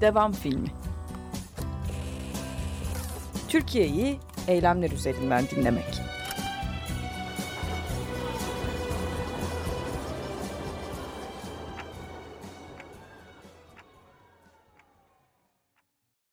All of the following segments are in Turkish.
Devam filmi. Türkiye'yi eylemler üzerinden dinlemek.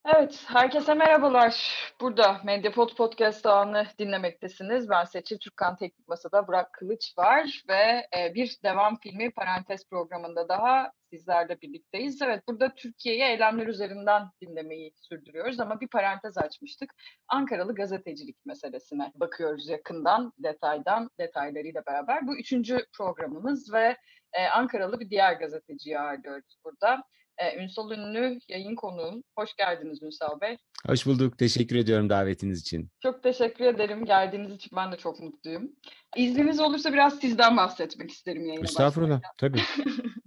Evet, herkese merhabalar. Burada Medyapod Podcast ağını dinlemektesiniz. Ben Seçil Türkkan Teknik Masa'da Burak Kılıç var ve e, bir devam filmi parantez programında daha sizlerle birlikteyiz. Evet, burada Türkiye'yi eylemler üzerinden dinlemeyi sürdürüyoruz ama bir parantez açmıştık. Ankaralı gazetecilik meselesine bakıyoruz yakından, detaydan, detaylarıyla beraber. Bu üçüncü programımız ve e, Ankaralı bir diğer gazeteciyi ağırlıyoruz burada. E, Ünsal Ünlü yayın konuğum. Hoş geldiniz Ünsal Bey. Hoş bulduk. Teşekkür ediyorum davetiniz için. Çok teşekkür ederim. Geldiğiniz için ben de çok mutluyum. İzniniz olursa biraz sizden bahsetmek isterim yayına Estağfurullah. Tabii.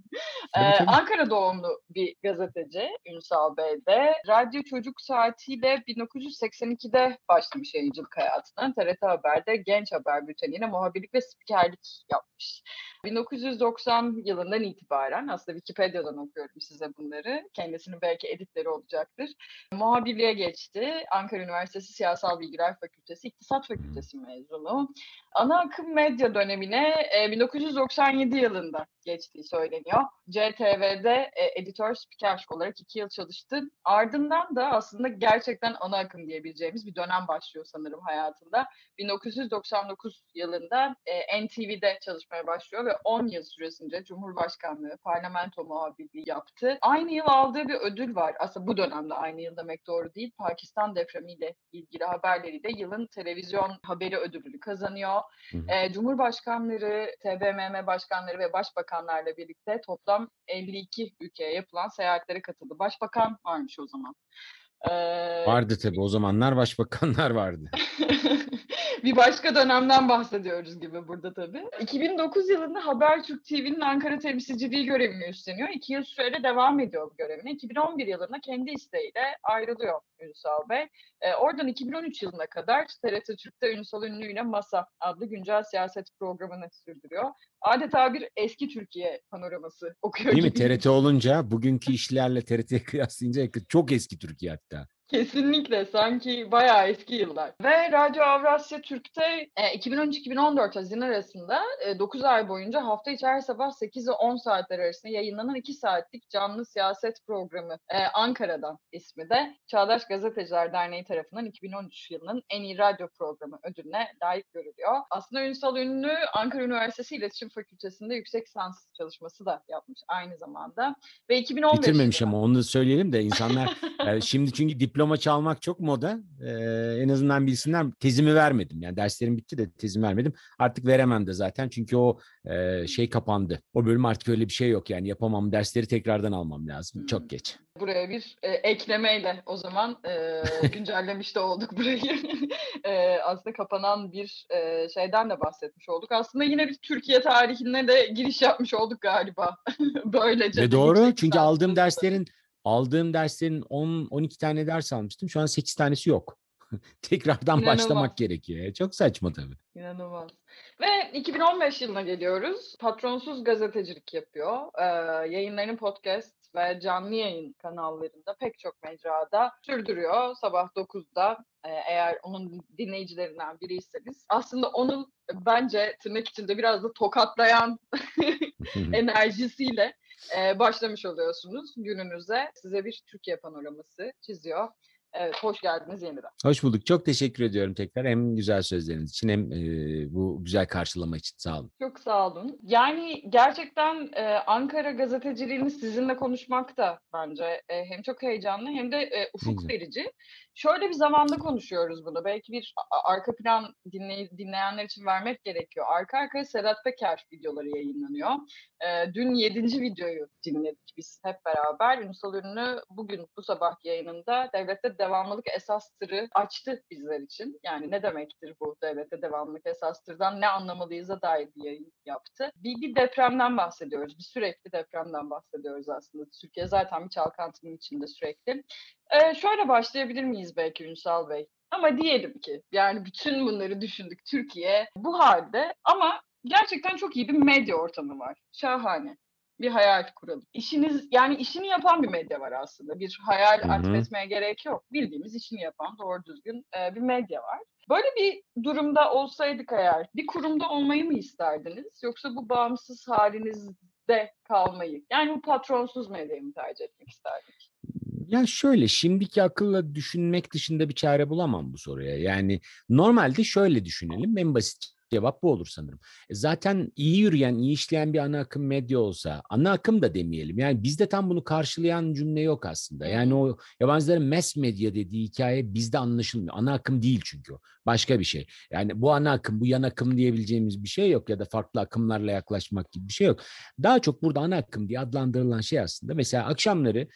Ee, Ankara doğumlu bir gazeteci Ünsal Bey de Radyo Çocuk Saati'yle 1982'de başlamış yayıncılık hayatına. TRT Haber'de Genç Haber Bülteni'ne muhabirlik ve spikerlik yapmış. 1990 yılından itibaren aslında Wikipedia'dan okuyorum size bunları. Kendisinin belki editleri olacaktır. Muhabirliğe geçti. Ankara Üniversitesi Siyasal Bilgiler Fakültesi İktisat Fakültesi mezunu. Ana akım medya dönemine e, 1997 yılında geçtiği söyleniyor. CTV'de e, editör spiker olarak iki yıl çalıştı. Ardından da aslında gerçekten ana akım diyebileceğimiz bir dönem başlıyor sanırım hayatında. 1999 yılında e, NTV'de çalışmaya başlıyor ve 10 yıl süresince Cumhurbaşkanlığı, parlamento muhabirliği yaptı. Aynı yıl aldığı bir ödül var. Aslında bu dönemde aynı yıl demek doğru değil. Pakistan depremiyle ilgili haberleriyle yılın televizyon haberi ödülünü kazanıyor. E, Cumhurbaşkanları, TBMM başkanları ve başbakanlarla birlikte toplam 52 ülkeye yapılan seyahatlere katıldı. Başbakan varmış o zaman. Ee, vardı tabii o zamanlar başbakanlar vardı. bir başka dönemden bahsediyoruz gibi burada tabii. 2009 yılında Habertürk TV'nin Ankara temsilciliği görevini üstleniyor. İki yıl süreyle devam ediyor bu görevine. 2011 yılında kendi isteğiyle ayrılıyor Ünsal Bey. E, oradan 2013 yılına kadar TRT Türk'te Ünsal Ünlü ile Masa adlı güncel siyaset programını sürdürüyor. Adeta bir eski Türkiye panoraması okuyor Değil gibi. mi? TRT olunca bugünkü işlerle TRT'ye kıyaslayınca çok eski Türkiye hatta. Kesinlikle sanki bayağı eski yıllar. Ve Radyo Avrasya Türk'te e, 2013-2014 Haziran arasında e, 9 ay boyunca hafta içi her sabah 8 ve 10 saatler arasında yayınlanan 2 saatlik canlı siyaset programı e, Ankara'dan ismi de Çağdaş Gazeteciler Derneği tarafından 2013 yılının en iyi radyo programı ödülüne layık görülüyor. Aslında Ünsal Ünlü Ankara Üniversitesi İletişim Fakültesi'nde yüksek lisans çalışması da yapmış aynı zamanda. Ve 2015 Bitirmemiş ama onu söyleyelim de insanlar şimdi çünkü diploma çalmak çok moda. Ee, en azından bilsinler. Tezimi vermedim. Yani derslerim bitti de tezimi vermedim. Artık veremem de zaten. Çünkü o e, şey kapandı. O bölüm artık öyle bir şey yok. Yani yapamam. Dersleri tekrardan almam lazım. Hmm. Çok geç. Buraya bir e, eklemeyle o zaman e, güncellemiş de olduk burayı. e, aslında kapanan bir e, şeyden de bahsetmiş olduk. Aslında yine bir Türkiye tarihine de giriş yapmış olduk galiba. Böylece. Ve doğru çünkü aldığım derslerin aldığım derslerin 10 12 tane ders almıştım. Şu an 8 tanesi yok. Tekrardan İnanılmaz. başlamak gerekiyor. Çok saçma tabii. İnanılmaz. Ve 2015 yılına geliyoruz. Patronsuz gazetecilik yapıyor. Ee, yayınlarını podcast ve canlı yayın kanallarında pek çok mecrada sürdürüyor. Sabah 9'da e, eğer onun dinleyicilerinden biriyseniz. Aslında onun bence tırnak içinde biraz da tokatlayan enerjisiyle e, başlamış oluyorsunuz gününüze. Size bir Türkiye panoraması çiziyor. Evet, hoş geldiniz yeniden. Hoş bulduk. Çok teşekkür ediyorum tekrar. Hem güzel sözleriniz için hem e, bu güzel karşılama için. Sağ olun. Çok sağ olun. Yani gerçekten e, Ankara gazeteciliğini sizinle konuşmak da bence e, hem çok heyecanlı hem de e, ufuk verici. Şöyle bir zamanda konuşuyoruz bunu. Belki bir arka plan dinley dinleyenler için vermek gerekiyor. Arka arkaya Sedat Peker videoları yayınlanıyor. E, dün yedinci videoyu dinledik biz hep beraber. Ünsal Ünlü bugün bu sabah yayınında devlette devamlılık esastırı açtı bizler için. Yani ne demektir bu devlette devamlılık esastırdan ne anlamalıyız'a dair bir yayın yaptı. Bir, bir depremden bahsediyoruz. Bir sürekli depremden bahsediyoruz aslında. Türkiye zaten bir çalkantının içinde sürekli. Ee, şöyle başlayabilir miyiz belki Ünsal Bey? Ama diyelim ki yani bütün bunları düşündük. Türkiye bu halde ama gerçekten çok iyi bir medya ortamı var. Şahane. bir hayal kuralım. İşiniz yani işini yapan bir medya var aslında. Bir hayal Hı hı. atfetmeye gerek yok. Bildiğimiz işini yapan doğru düzgün e, bir medya var. Böyle bir durumda olsaydık eğer bir kurumda olmayı mı isterdiniz yoksa bu bağımsız halinizde kalmayı yani bu patronsuz medyayı mı tercih etmek isterdik? Ya şöyle şimdiki akılla düşünmek dışında bir çare bulamam bu soruya. Yani normalde şöyle düşünelim. En basit cevap bu olur sanırım. E Zaten iyi yürüyen, iyi işleyen bir ana akım medya olsa, ana akım da demeyelim. Yani bizde tam bunu karşılayan cümle yok aslında. Yani o yabancıların mass medya dediği hikaye bizde anlaşılmıyor. Ana akım değil çünkü o. Başka bir şey. Yani bu ana akım, bu yan akım diyebileceğimiz bir şey yok ya da farklı akımlarla yaklaşmak gibi bir şey yok. Daha çok burada ana akım diye adlandırılan şey aslında mesela akşamları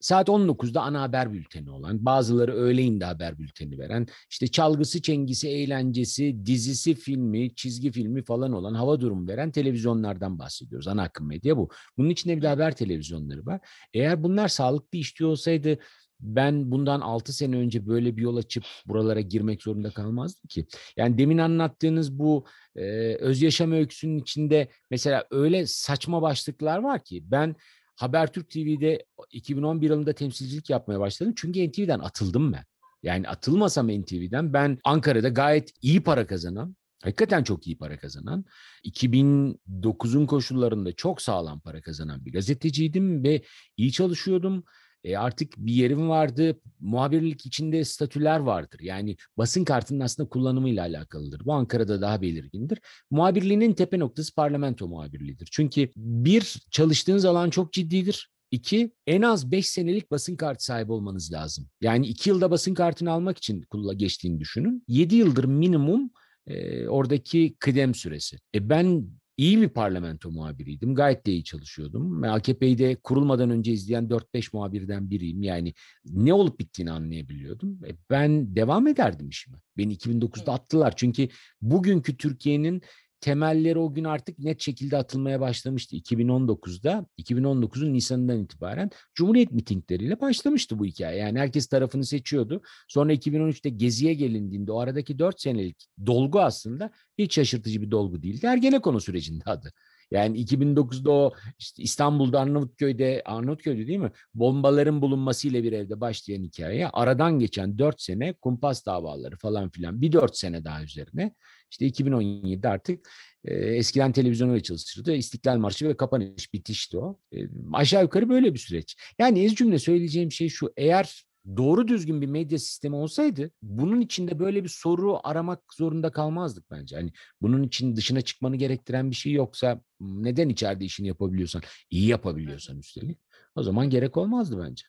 Saat 19'da ana haber bülteni olan, bazıları öğleyin de haber bülteni veren, işte çalgısı, çengisi, eğlencesi, dizisi, filmi, çizgi filmi falan olan hava durumu veren televizyonlardan bahsediyoruz. Ana akım medya bu. Bunun içinde bir de haber televizyonları var. Eğer bunlar sağlıklı işliyor olsaydı ben bundan 6 sene önce böyle bir yol açıp buralara girmek zorunda kalmazdım ki. Yani demin anlattığınız bu e, öz yaşam öyküsünün içinde mesela öyle saçma başlıklar var ki ben Habertürk TV'de 2011 yılında temsilcilik yapmaya başladım. Çünkü NTV'den atıldım ben. Yani atılmasam NTV'den ben Ankara'da gayet iyi para kazanan, hakikaten çok iyi para kazanan, 2009'un koşullarında çok sağlam para kazanan bir gazeteciydim ve iyi çalışıyordum. E artık bir yerim vardı. Muhabirlik içinde statüler vardır. Yani basın kartının aslında kullanımıyla alakalıdır. Bu Ankara'da daha belirgindir. Muhabirliğinin tepe noktası parlamento muhabirliğidir. Çünkü bir, çalıştığınız alan çok ciddidir. İki, en az beş senelik basın kartı sahibi olmanız lazım. Yani iki yılda basın kartını almak için kulla geçtiğini düşünün. Yedi yıldır minimum e, oradaki kıdem süresi. E ben iyi bir parlamento muhabiriydim. Gayet de iyi çalışıyordum. AKP'yi de kurulmadan önce izleyen 4-5 muhabirden biriyim. Yani ne olup bittiğini anlayabiliyordum. E ben devam ederdim işime. Beni 2009'da attılar. Çünkü bugünkü Türkiye'nin temelleri o gün artık net şekilde atılmaya başlamıştı. 2019'da, 2019'un Nisan'ından itibaren Cumhuriyet mitingleriyle başlamıştı bu hikaye. Yani herkes tarafını seçiyordu. Sonra 2013'te Gezi'ye gelindiğinde o aradaki 4 senelik dolgu aslında hiç şaşırtıcı bir dolgu değildi. Ergenekon sürecinde adı. Yani 2009'da o işte İstanbul'da Arnavutköy'de, Arnavutköy'de değil mi? Bombaların bulunmasıyla bir evde başlayan hikaye. Aradan geçen 4 sene kumpas davaları falan filan bir 4 sene daha üzerine. İşte 2017'de artık e, eskiden televizyonda çalışırdı. İstiklal Marşı ve kapanış bitişti o. E, aşağı yukarı böyle bir süreç. Yani ez cümle söyleyeceğim şey şu. Eğer doğru düzgün bir medya sistemi olsaydı bunun içinde böyle bir soru aramak zorunda kalmazdık bence. Hani bunun için dışına çıkmanı gerektiren bir şey yoksa neden içeride işini yapabiliyorsan, iyi yapabiliyorsan üstelik o zaman gerek olmazdı bence.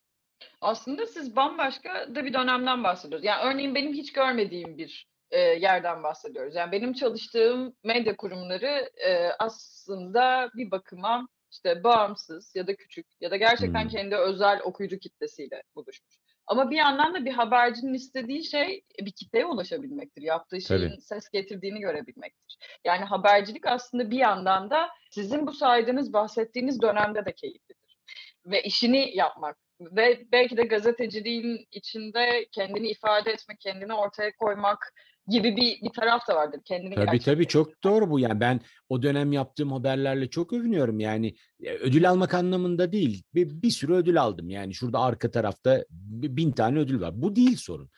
Aslında siz bambaşka da bir dönemden bahsediyorsunuz. Yani örneğin benim hiç görmediğim bir e, yerden bahsediyoruz. Yani benim çalıştığım medya kurumları e, aslında bir bakıma işte bağımsız ya da küçük ya da gerçekten Hmm. kendi özel okuyucu kitlesiyle buluşmuş. Ama bir yandan da bir habercinin istediği şey bir kitleye ulaşabilmektir. Yaptığı şeyin Tabii. ses getirdiğini görebilmektir. Yani habercilik aslında bir yandan da sizin bu saydığınız, bahsettiğiniz dönemde de keyiflidir. Ve işini yapmak ve belki de gazeteciliğin içinde kendini ifade etmek, kendini ortaya koymak gibi bir, bir taraf da vardır. Kendini Tabii tabii gerçekleştirmek. çok doğru bu. Yani ben o dönem yaptığım haberlerle çok övünüyorum. Yani e, ödül almak anlamında değil. Bir, bir sürü ödül aldım. Yani şurada arka tarafta bi- bin tane ödül var. Bu değil sorun.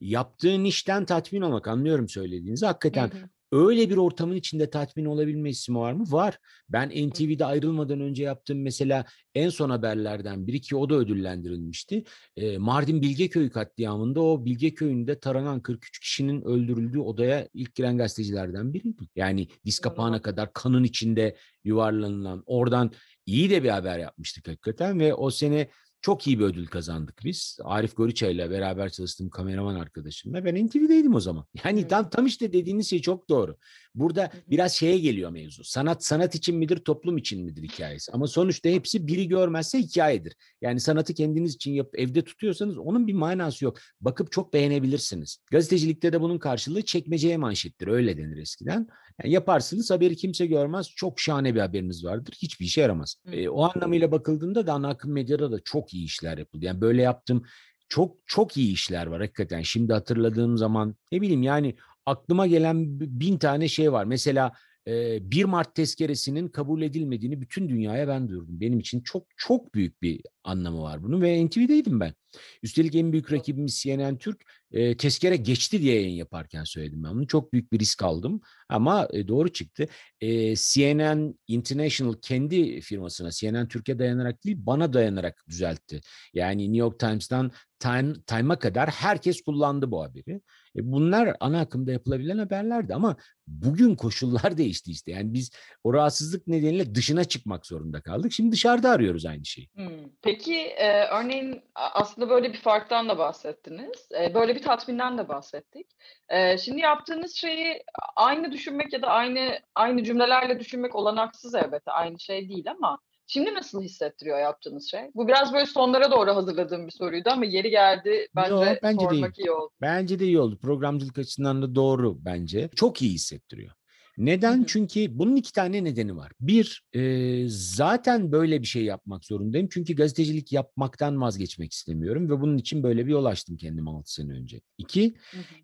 Yaptığın işten tatmin olmak anlıyorum söylediğinizi. Hakikaten Hı hı. Öyle bir ortamın içinde tatmin olabilme hissi var mı? Var. Ben NTV'de ayrılmadan önce yaptığım mesela en son haberlerden biri ki o da ödüllendirilmişti. E, Mardin Bilgeköy katliamında o Bilgeköy'ünde taranan 43 kişinin öldürüldüğü odaya ilk giren gazetecilerden biriydim. Yani diz kapağına kadar kanın içinde yuvarlanılan oradan iyi de bir haber yapmıştık hakikaten ve o sene çok iyi bir ödül kazandık biz. Arif Goriça ile beraber çalıştığım kameraman arkadaşımla. Ben NTV'deydim o zaman. Yani tam tam işte dediğiniz şey çok doğru. Burada biraz şeye geliyor mevzu. Sanat sanat için midir, toplum için midir hikayesi. Ama sonuçta hepsi biri görmezse hikayedir. Yani sanatı kendiniz için yapıp evde tutuyorsanız onun bir manası yok. Bakıp çok beğenebilirsiniz. Gazetecilikte de bunun karşılığı çekmeceye manşettir. Öyle denir eskiden. Yani yaparsınız haberi kimse görmez. Çok şahane bir haberiniz vardır. Hiçbir işe yaramaz. E, o anlamıyla bakıldığında da ana akım medyada da çok iyi işler yapıldı. Yani böyle yaptım. Çok çok iyi işler var hakikaten. Şimdi hatırladığım zaman ne bileyim yani aklıma gelen bin tane şey var. Mesela e, 1 Mart tezkeresinin kabul edilmediğini bütün dünyaya ben duyurdum. Benim için çok çok büyük bir anlamı var bunun ve NTV'deydim ben. Üstelik en büyük rakibimiz CNN Türk e, tezkere geçti diye yayın yaparken söyledim ben bunu. Çok büyük bir risk aldım ama e, doğru çıktı. E, CNN International kendi firmasına CNN Türkiye dayanarak değil bana dayanarak düzeltti. Yani New York Times'tan Time, Time'a kadar herkes kullandı bu haberi. E, bunlar ana akımda yapılabilen haberlerdi ama bugün koşullar değişti işte. Yani biz o rahatsızlık nedeniyle dışına çıkmak zorunda kaldık. Şimdi dışarıda arıyoruz aynı şeyi. Hmm. Peki e, örneğin aslında böyle bir farktan da bahsettiniz. E, böyle bir tatminden de bahsettik. E, şimdi yaptığınız şeyi aynı düşünmek ya da aynı aynı cümlelerle düşünmek olanaksız elbette aynı şey değil ama Şimdi nasıl hissettiriyor yaptığınız şey? Bu biraz böyle sonlara doğru hazırladığım bir soruydu ama yeri geldi. Bence, Yo, bence sormak değil. iyi oldu. Bence de iyi oldu. Programcılık açısından da doğru bence. Çok iyi hissettiriyor. Neden? Çünkü bunun iki tane nedeni var. Bir, e, zaten böyle bir şey yapmak zorundayım. Çünkü gazetecilik yapmaktan vazgeçmek istemiyorum ve bunun için böyle bir yol açtım kendime 6 sene önce. İki,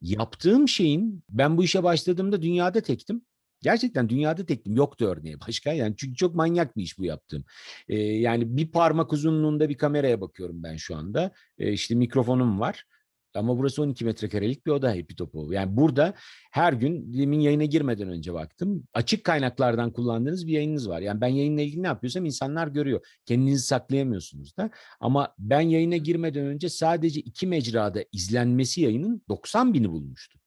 yaptığım şeyin, ben bu işe başladığımda dünyada tektim. Gerçekten dünyada tektim. Yoktu örneği başka. Yani çünkü çok manyak bir iş bu yaptığım. Ee, yani bir parmak uzunluğunda bir kameraya bakıyorum ben şu anda. Ee, işte mikrofonum var. Ama burası 12 metrekarelik bir oda Happy Topu. Yani burada her gün demin yayına girmeden önce baktım. Açık kaynaklardan kullandığınız bir yayınınız var. Yani ben yayınla ilgili ne yapıyorsam insanlar görüyor. Kendinizi saklayamıyorsunuz da. Ama ben yayına girmeden önce sadece iki mecrada izlenmesi yayının 90 bini bulmuştu.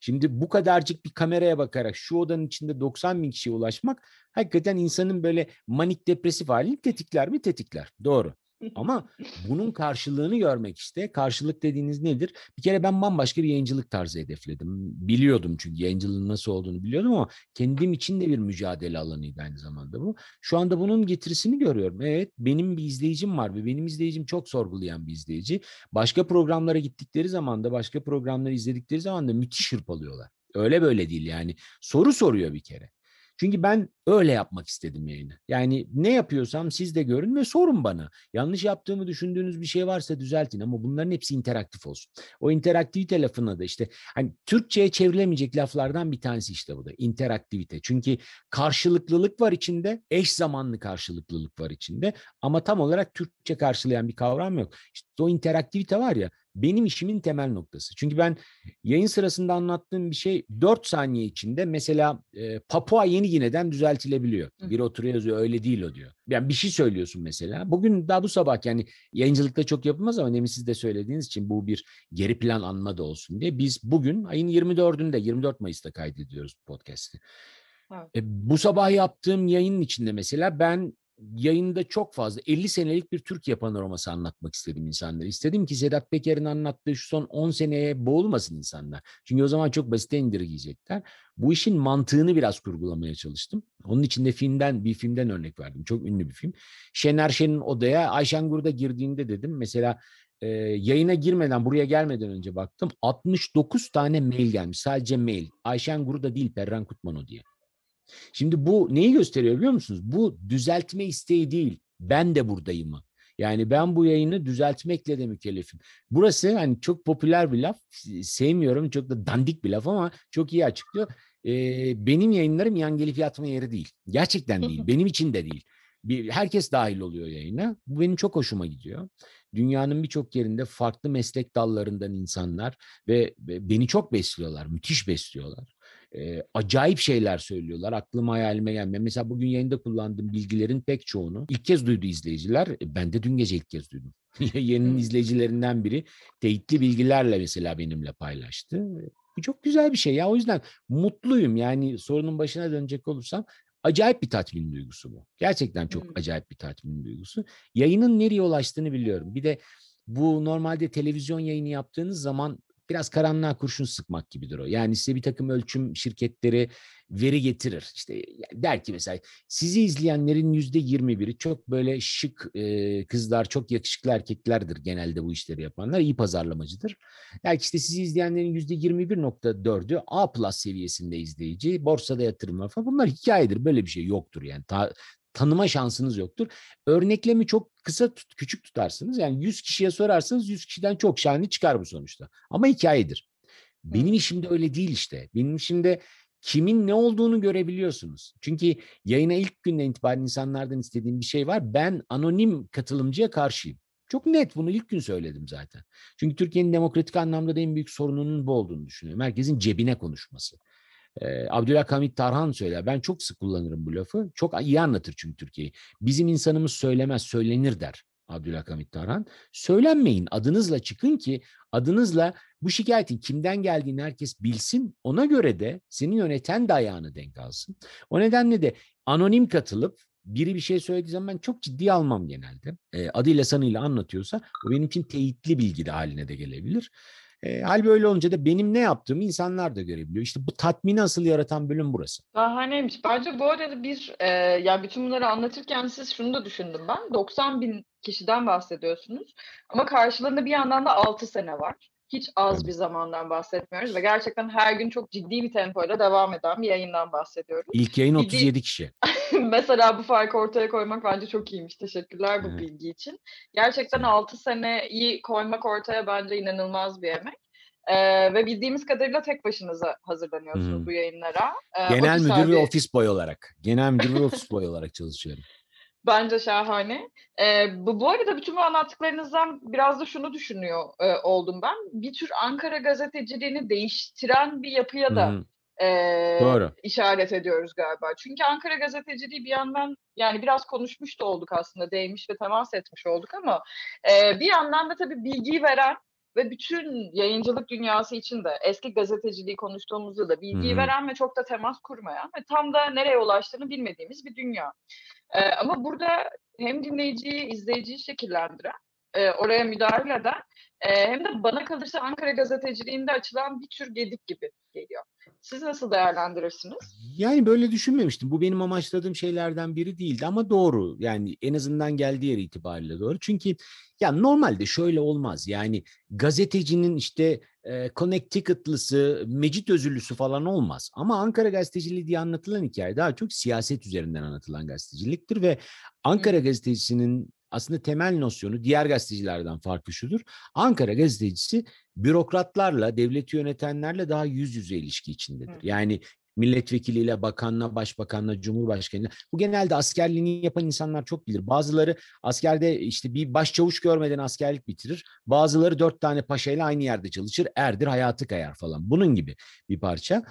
Şimdi bu kadarcık bir kameraya bakarak şu odanın içinde 90 bin kişiye ulaşmak hakikaten insanın böyle manik depresif halini tetikler mi? Tetikler. Doğru. Ama bunun karşılığını görmek işte. Karşılık dediğiniz nedir? Bir kere ben bambaşka bir yayıncılık tarzı hedefledim. Biliyordum çünkü yayıncılığın nasıl olduğunu biliyordum ama kendim için de bir mücadele alanıydı aynı zamanda bu. Şu anda bunun getirisini görüyorum. Evet benim bir izleyicim var ve benim izleyicim çok sorgulayan bir izleyici. Başka programlara gittikleri zaman da başka programları izledikleri zaman da müthiş hırpalıyorlar. Öyle böyle değil yani. Soru soruyor bir kere. Çünkü ben öyle yapmak istedim yayını. Yani ne yapıyorsam siz de görün ve sorun bana. Yanlış yaptığımı düşündüğünüz bir şey varsa düzeltin ama bunların hepsi interaktif olsun. O interaktivite lafına da işte hani Türkçe'ye çevrilemeyecek laflardan bir tanesi işte bu da interaktivite. Çünkü karşılıklılık var içinde, eş zamanlı karşılıklılık var içinde ama tam olarak Türkçe karşılayan bir kavram yok. İşte o interaktivite var ya benim işimin temel noktası. Çünkü ben yayın sırasında anlattığım bir şey 4 saniye içinde mesela Papua Yeni Gine'den düzeltilebiliyor. Bir oturuyor yazıyor öyle değil o diyor. Yani bir şey söylüyorsun mesela. Bugün daha bu sabah yani yayıncılıkta çok yapılmaz ama demin siz de söylediğiniz için bu bir geri plan anma da olsun diye. Biz bugün ayın 24'ünde 24 Mayıs'ta kaydediyoruz podcast'i. Evet. E, bu sabah yaptığım yayının içinde mesela ben yayında çok fazla 50 senelik bir Türkiye panoraması anlatmak istedim insanlara. İstedim ki Sedat Peker'in anlattığı şu son 10 seneye boğulmasın insanlar. Çünkü o zaman çok basite indirgeyecekler. Bu işin mantığını biraz kurgulamaya çalıştım. Onun için de filmden bir filmden örnek verdim. Çok ünlü bir film. Şener Şen'in odaya Ayşen Gurda girdiğinde dedim mesela e, yayına girmeden buraya gelmeden önce baktım 69 tane mail gelmiş. Sadece mail. Ayşen Gurda değil Perran Kutmano diye. Şimdi bu neyi gösteriyor biliyor musunuz? Bu düzeltme isteği değil. Ben de buradayım. Yani ben bu yayını düzeltmekle de mükellefim. Burası hani çok popüler bir laf. Sevmiyorum. Çok da dandik bir laf ama çok iyi açıklıyor. Ee, benim yayınlarım yan gelip yatma yeri değil. Gerçekten değil. benim için de değil. Bir, herkes dahil oluyor yayına. Bu benim çok hoşuma gidiyor. Dünyanın birçok yerinde farklı meslek dallarından insanlar ve beni çok besliyorlar. Müthiş besliyorlar e, acayip şeyler söylüyorlar. Aklıma hayalime gelmiyor. Mesela bugün yayında kullandığım bilgilerin pek çoğunu ilk kez duydu izleyiciler. E, ben de dün gece ilk kez duydum. Yayının izleyicilerinden biri teyitli bilgilerle mesela benimle paylaştı. Bu çok güzel bir şey ya. O yüzden mutluyum. Yani sorunun başına dönecek olursam acayip bir tatmin duygusu bu. Gerçekten çok hmm. acayip bir tatmin duygusu. Yayının nereye ulaştığını biliyorum. Bir de bu normalde televizyon yayını yaptığınız zaman biraz karanlığa kurşun sıkmak gibidir o. Yani size bir takım ölçüm şirketleri veri getirir. İşte der ki mesela sizi izleyenlerin yüzde yirmi biri çok böyle şık e, kızlar, çok yakışıklı erkeklerdir genelde bu işleri yapanlar. iyi pazarlamacıdır. Belki işte sizi izleyenlerin yüzde yirmi bir nokta dördü A plus seviyesinde izleyici, borsada yatırım falan. Bunlar hikayedir. Böyle bir şey yoktur yani. Ta, tanıma şansınız yoktur. Örneklemi çok kısa tut, küçük tutarsınız. Yani 100 kişiye sorarsanız 100 kişiden çok şahane çıkar bu sonuçta. Ama hikayedir. Benim işimde öyle değil işte. Benim işimde kimin ne olduğunu görebiliyorsunuz. Çünkü yayına ilk günden itibaren insanlardan istediğim bir şey var. Ben anonim katılımcıya karşıyım. Çok net bunu ilk gün söyledim zaten. Çünkü Türkiye'nin demokratik anlamda da en büyük sorununun bu olduğunu düşünüyorum. Herkesin cebine konuşması. Ee, Abdülhamit Tarhan söyler. Ben çok sık kullanırım bu lafı. Çok iyi anlatır çünkü Türkiye'yi. Bizim insanımız söylemez, söylenir der Abdülhamit Tarhan. Söylenmeyin, adınızla çıkın ki adınızla bu şikayetin kimden geldiğini herkes bilsin. Ona göre de senin yöneten de ayağını denk alsın. O nedenle de anonim katılıp biri bir şey söylediği zaman ben çok ciddi almam genelde. E, adıyla sanıyla anlatıyorsa bu benim için teyitli bilgi de haline de gelebilir. E, hal böyle olunca da benim ne yaptığımı insanlar da görebiliyor. İşte bu tatmini asıl yaratan bölüm burası. Şahaneymiş. Bence bu arada bir, e, yani bütün bunları anlatırken siz şunu da düşündüm ben. 90 bin kişiden bahsediyorsunuz. Ama karşılığında bir yandan da 6 sene var. Hiç az bir zamandan bahsetmiyoruz ve gerçekten her gün çok ciddi bir tempoyla devam eden bir yayından bahsediyoruz. İlk yayın Bir de- 37 kişi. Mesela bu farkı ortaya koymak bence çok iyiymiş. Teşekkürler bu Evet. bilgi için. Gerçekten 6 seneyi koymak ortaya bence inanılmaz bir emek. Ee, ve bildiğimiz kadarıyla tek başınıza hazırlanıyorsunuz Hı. bu yayınlara. Ee, Genel müdür ve abi- ofis boy olarak. Genel müdür ve ofis boy olarak çalışıyorum. Bence şahane. Ee, bu, bu arada bütün bu anlattıklarınızdan biraz da şunu düşünüyor e, oldum ben. Bir tür Ankara gazeteciliğini değiştiren bir yapıya da e, Doğru. işaret ediyoruz galiba. Çünkü Ankara gazeteciliği bir yandan yani biraz konuşmuş da olduk aslında, değmiş ve temas etmiş olduk ama e, bir yandan da tabii bilgiyi veren ve bütün yayıncılık dünyası için de eski gazeteciliği konuştuğumuzda da bilgiyi Hı hı. veren ve çok da temas kurmayan ve tam da nereye ulaştığını bilmediğimiz bir dünya. E, ama burada hem dinleyiciyi, izleyiciyi şekillendiren, e, oraya müdahale eden e, hem de bana kalırsa Ankara gazeteciliğinde açılan bir tür gedik gibi geliyor. Siz nasıl değerlendirirsiniz? Yani böyle düşünmemiştim. Bu benim amaçladığım şeylerden biri değildi ama doğru. Yani en azından geldiği yer itibariyle doğru. Çünkü ya normalde şöyle olmaz. Yani gazetecinin işte e, Connecticut'lısı, Mecit Özürlüsü falan olmaz. Ama Ankara gazeteciliği diye anlatılan hikaye daha çok siyaset üzerinden anlatılan gazeteciliktir ve Ankara gazetecisinin aslında temel nosyonu diğer gazetecilerden farklı şudur. Ankara gazetecisi bürokratlarla, devleti yönetenlerle daha yüz yüze ilişki içindedir. Yani milletvekiliyle, bakanla, başbakanla, cumhurbaşkanıyla. Bu genelde askerliğini yapan insanlar çok bilir. Bazıları askerde işte bir başçavuş görmeden askerlik bitirir. Bazıları dört tane paşayla aynı yerde çalışır. Erdir, hayatı kayar falan. Bunun gibi bir parça.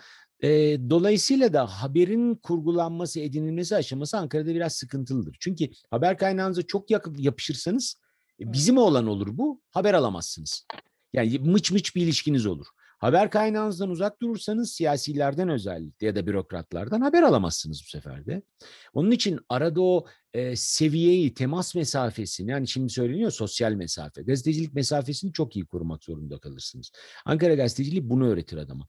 E, dolayısıyla da haberin kurgulanması, edinilmesi aşaması Ankara'da biraz sıkıntılıdır. Çünkü haber kaynağınıza çok yakın yapışırsanız e, bizim olan olur bu, haber alamazsınız. Yani mıç mıç bir ilişkiniz olur. Haber kaynağınızdan uzak durursanız siyasilerden özellikle ya da bürokratlardan haber alamazsınız bu sefer de. Onun için arada o e, seviyeyi, temas mesafesini yani şimdi söyleniyor sosyal mesafe, gazetecilik mesafesini çok iyi korumak zorunda kalırsınız. Ankara gazeteciliği bunu öğretir adama.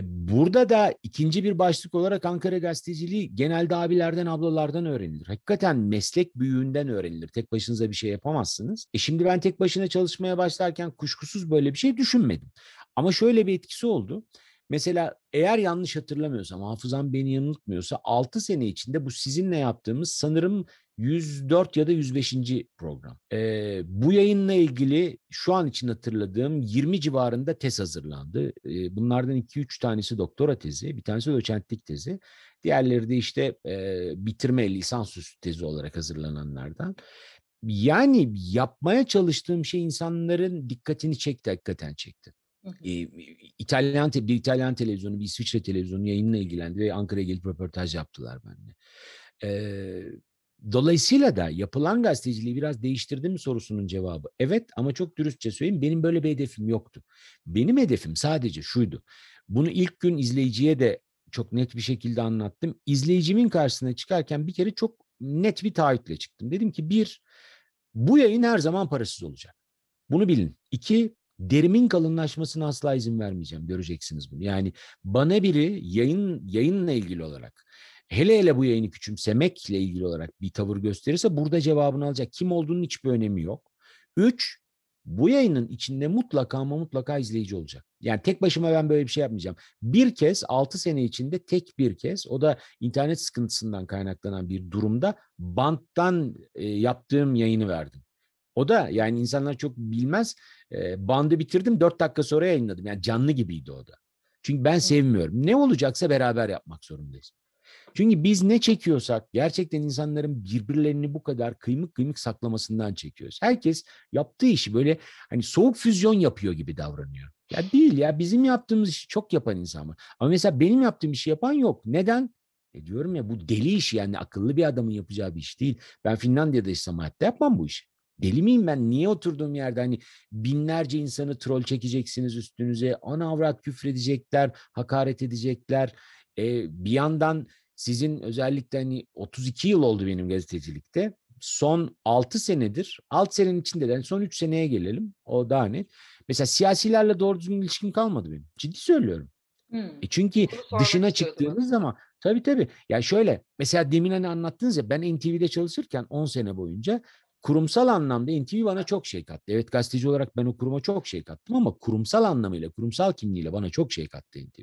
E, burada da ikinci bir başlık olarak Ankara gazeteciliği genelde abilerden ablalardan öğrenilir. Hakikaten meslek büyüğünden öğrenilir. Tek başınıza bir şey yapamazsınız. E şimdi ben tek başına çalışmaya başlarken kuşkusuz böyle bir şey düşünmedim. Ama şöyle bir etkisi oldu. Mesela eğer yanlış hatırlamıyorsam, hafızam beni yanıltmıyorsa 6 sene içinde bu sizinle yaptığımız sanırım 104 ya da 105. program. Ee, bu yayınla ilgili şu an için hatırladığım 20 civarında tez hazırlandı. Ee, bunlardan 2-3 tanesi doktora tezi, bir tanesi doçentlik tezi. Diğerleri de işte e, bitirme lisansüstü tezi olarak hazırlananlardan. Yani yapmaya çalıştığım şey insanların dikkatini çekti, hakikaten çekti. Hı hı. E, İtalyan bir İtalyan televizyonu, bir İsviçre televizyonu yayınla ilgilendi ve Ankara'ya gelip röportaj yaptılar benimle. E, dolayısıyla da yapılan gazeteciliği biraz değiştirdi mi sorusunun cevabı evet ama çok dürüstçe söyleyeyim benim böyle bir hedefim yoktu. Benim hedefim sadece şuydu. Bunu ilk gün izleyiciye de çok net bir şekilde anlattım. İzleyicimin karşısına çıkarken bir kere çok net bir taahhütle çıktım. Dedim ki bir, bu yayın her zaman parasız olacak. Bunu bilin. İki, derimin kalınlaşmasına asla izin vermeyeceğim. Göreceksiniz bunu. Yani bana biri yayın yayınla ilgili olarak hele hele bu yayını küçümsemekle ilgili olarak bir tavır gösterirse burada cevabını alacak. Kim olduğunun hiçbir önemi yok. Üç, bu yayının içinde mutlaka ama mutlaka izleyici olacak. Yani tek başıma ben böyle bir şey yapmayacağım. Bir kez 6 sene içinde tek bir kez o da internet sıkıntısından kaynaklanan bir durumda banttan e, yaptığım yayını verdim. O da yani insanlar çok bilmez. E, bandı bitirdim 4 dakika sonra yayınladım. Yani canlı gibiydi o da. Çünkü ben sevmiyorum. Ne olacaksa beraber yapmak zorundayız. Çünkü biz ne çekiyorsak gerçekten insanların birbirlerini bu kadar kıymık kıymık saklamasından çekiyoruz. Herkes yaptığı işi böyle hani soğuk füzyon yapıyor gibi davranıyor. Ya değil ya bizim yaptığımız işi çok yapan insan var. Ama mesela benim yaptığım işi yapan yok. Neden? E diyorum ya bu deli işi yani akıllı bir adamın yapacağı bir iş değil. Ben Finlandiya'da yaşasam hayatta yapmam bu işi. Deli miyim ben? Niye oturduğum yerde hani binlerce insanı troll çekeceksiniz üstünüze, ana avrat küfredecekler, hakaret edecekler. E, bir yandan sizin özellikle hani 32 yıl oldu benim gazetecilikte. Son 6 senedir, 6 senenin içinde de yani son 3 seneye gelelim. O daha net. Mesela siyasilerle doğru düzgün ilişkim kalmadı benim. Ciddi söylüyorum. Hmm. E çünkü dışına çıktığınız zaman tabii tabii. Ya şöyle mesela demin hani anlattınız ya ben NTV'de çalışırken 10 sene boyunca kurumsal anlamda NTV bana çok şey kattı. Evet gazeteci olarak ben o kuruma çok şey kattım ama kurumsal anlamıyla, kurumsal kimliğiyle bana çok şey kattı NTV.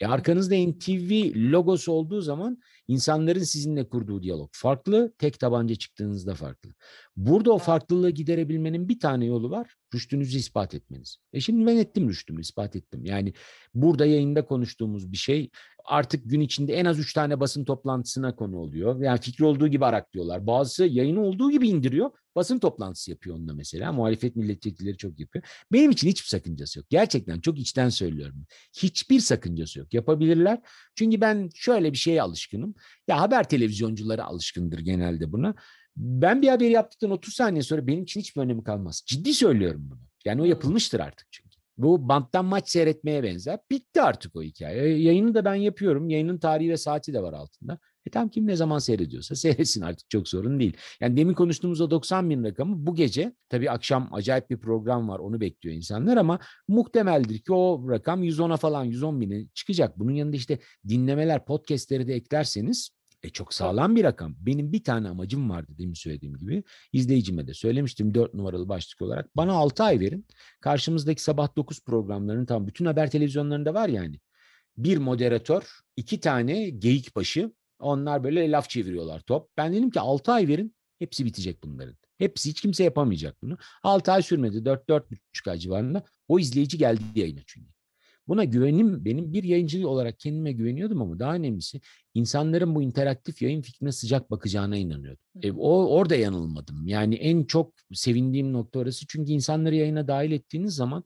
E arkanızda NTV logosu olduğu zaman insanların sizinle kurduğu diyalog farklı, tek tabanca çıktığınızda farklı. Burada o farklılığı giderebilmenin bir tane yolu var. Rüştünüzü ispat etmeniz. E şimdi ben ettim rüştümü, ispat ettim. Yani burada yayında konuştuğumuz bir şey artık gün içinde en az üç tane basın toplantısına konu oluyor. Yani fikri olduğu gibi araklıyorlar. Bazısı yayını olduğu gibi indiriyor. Basın toplantısı yapıyor onunla mesela. Muhalefet milletvekilleri çok yapıyor. Benim için hiçbir sakıncası yok. Gerçekten çok içten söylüyorum. Hiçbir sakıncası yok. Yapabilirler. Çünkü ben şöyle bir şeye alışkınım. Ya haber televizyoncuları alışkındır genelde buna. Ben bir haberi yaptıktan 30 saniye sonra benim için hiçbir önemi kalmaz. Ciddi söylüyorum bunu. Yani o yapılmıştır artık çünkü. Bu banttan maç seyretmeye benzer. Bitti artık o hikaye. E, Yayını da ben yapıyorum. Yayının tarihi ve saati de var altında. E tam kim ne zaman seyrediyorsa seyretsin artık çok sorun değil. Yani demin konuştuğumuz o 90 bin rakamı bu gece tabii akşam acayip bir program var onu bekliyor insanlar ama muhtemeldir ki o rakam 110'a falan 110 bine çıkacak. Bunun yanında işte dinlemeler podcastleri de eklerseniz e çok sağlam bir rakam. Benim bir tane amacım vardı demin söylediğim gibi. İzleyicime de söylemiştim 4 numaralı başlık olarak. Bana 6 ay verin. Karşımızdaki sabah 9 programlarının tam bütün haber televizyonlarında var yani. Bir moderatör, iki tane geyik başı. Onlar böyle laf çeviriyorlar top. Ben dedim ki 6 ay verin. Hepsi bitecek bunların. Hepsi hiç kimse yapamayacak bunu. 6 ay sürmedi. 4-4,5 ay civarında. O izleyici geldi yayına çünkü. Buna güvenim benim bir yayıncı olarak kendime güveniyordum ama daha önemlisi insanların bu interaktif yayın fikrine sıcak bakacağına inanıyordum. E, o orada yanılmadım. Yani en çok sevindiğim nokta orası. Çünkü insanları yayına dahil ettiğiniz zaman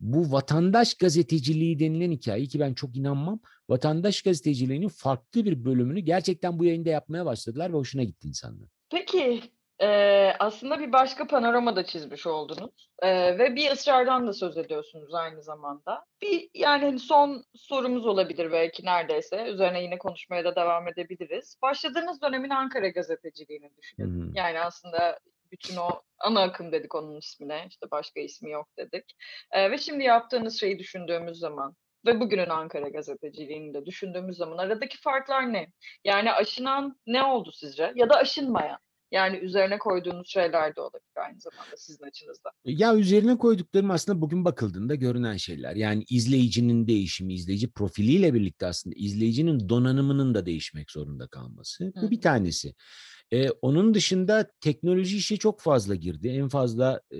bu vatandaş gazeteciliği denilen hikaye ki ben çok inanmam. Vatandaş gazeteciliğinin farklı bir bölümünü gerçekten bu yayında yapmaya başladılar ve hoşuna gitti insanlar. Peki eee, aslında bir başka panorama da çizmiş oldunuz Eee, ve bir ısrardan da söz ediyorsunuz aynı zamanda. Bir yani hani son sorumuz olabilir belki neredeyse. Üzerine yine konuşmaya da devam edebiliriz. Başladığınız dönemin Ankara gazeteciliğini. Hı hı. Yani aslında bütün o ana akım dedik onun ismine. işte başka ismi yok dedik. Eee, ve şimdi yaptığınız şeyi düşündüğümüz zaman ve bugünün Ankara gazeteciliğini de düşündüğümüz zaman aradaki farklar ne? Yani aşınan ne oldu sizce? Ya da aşınmayan? Yani üzerine koyduğunuz şeyler de olabilir aynı zamanda sizin açınızda. Ya üzerine koyduklarım aslında bugün bakıldığında görünen şeyler. Yani izleyicinin değişimi, izleyici profiliyle birlikte aslında izleyicinin donanımının da değişmek zorunda kalması. Hı Bu bir tanesi. Ee, onun dışında teknoloji işe çok fazla girdi. En fazla e,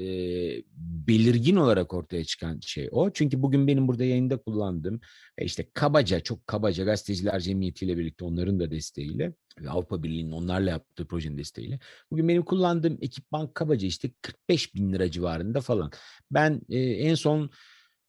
belirgin olarak ortaya çıkan şey o. Çünkü bugün benim burada yayında kullandığım e, işte kabaca, çok kabaca gazeteciler cemiyetiyle birlikte onların da desteğiyle ve Avrupa Birliği'nin onlarla yaptığı projenin desteğiyle Bugün benim kullandığım ekipman kabaca işte 45 bin lira civarında falan. Ben e, en son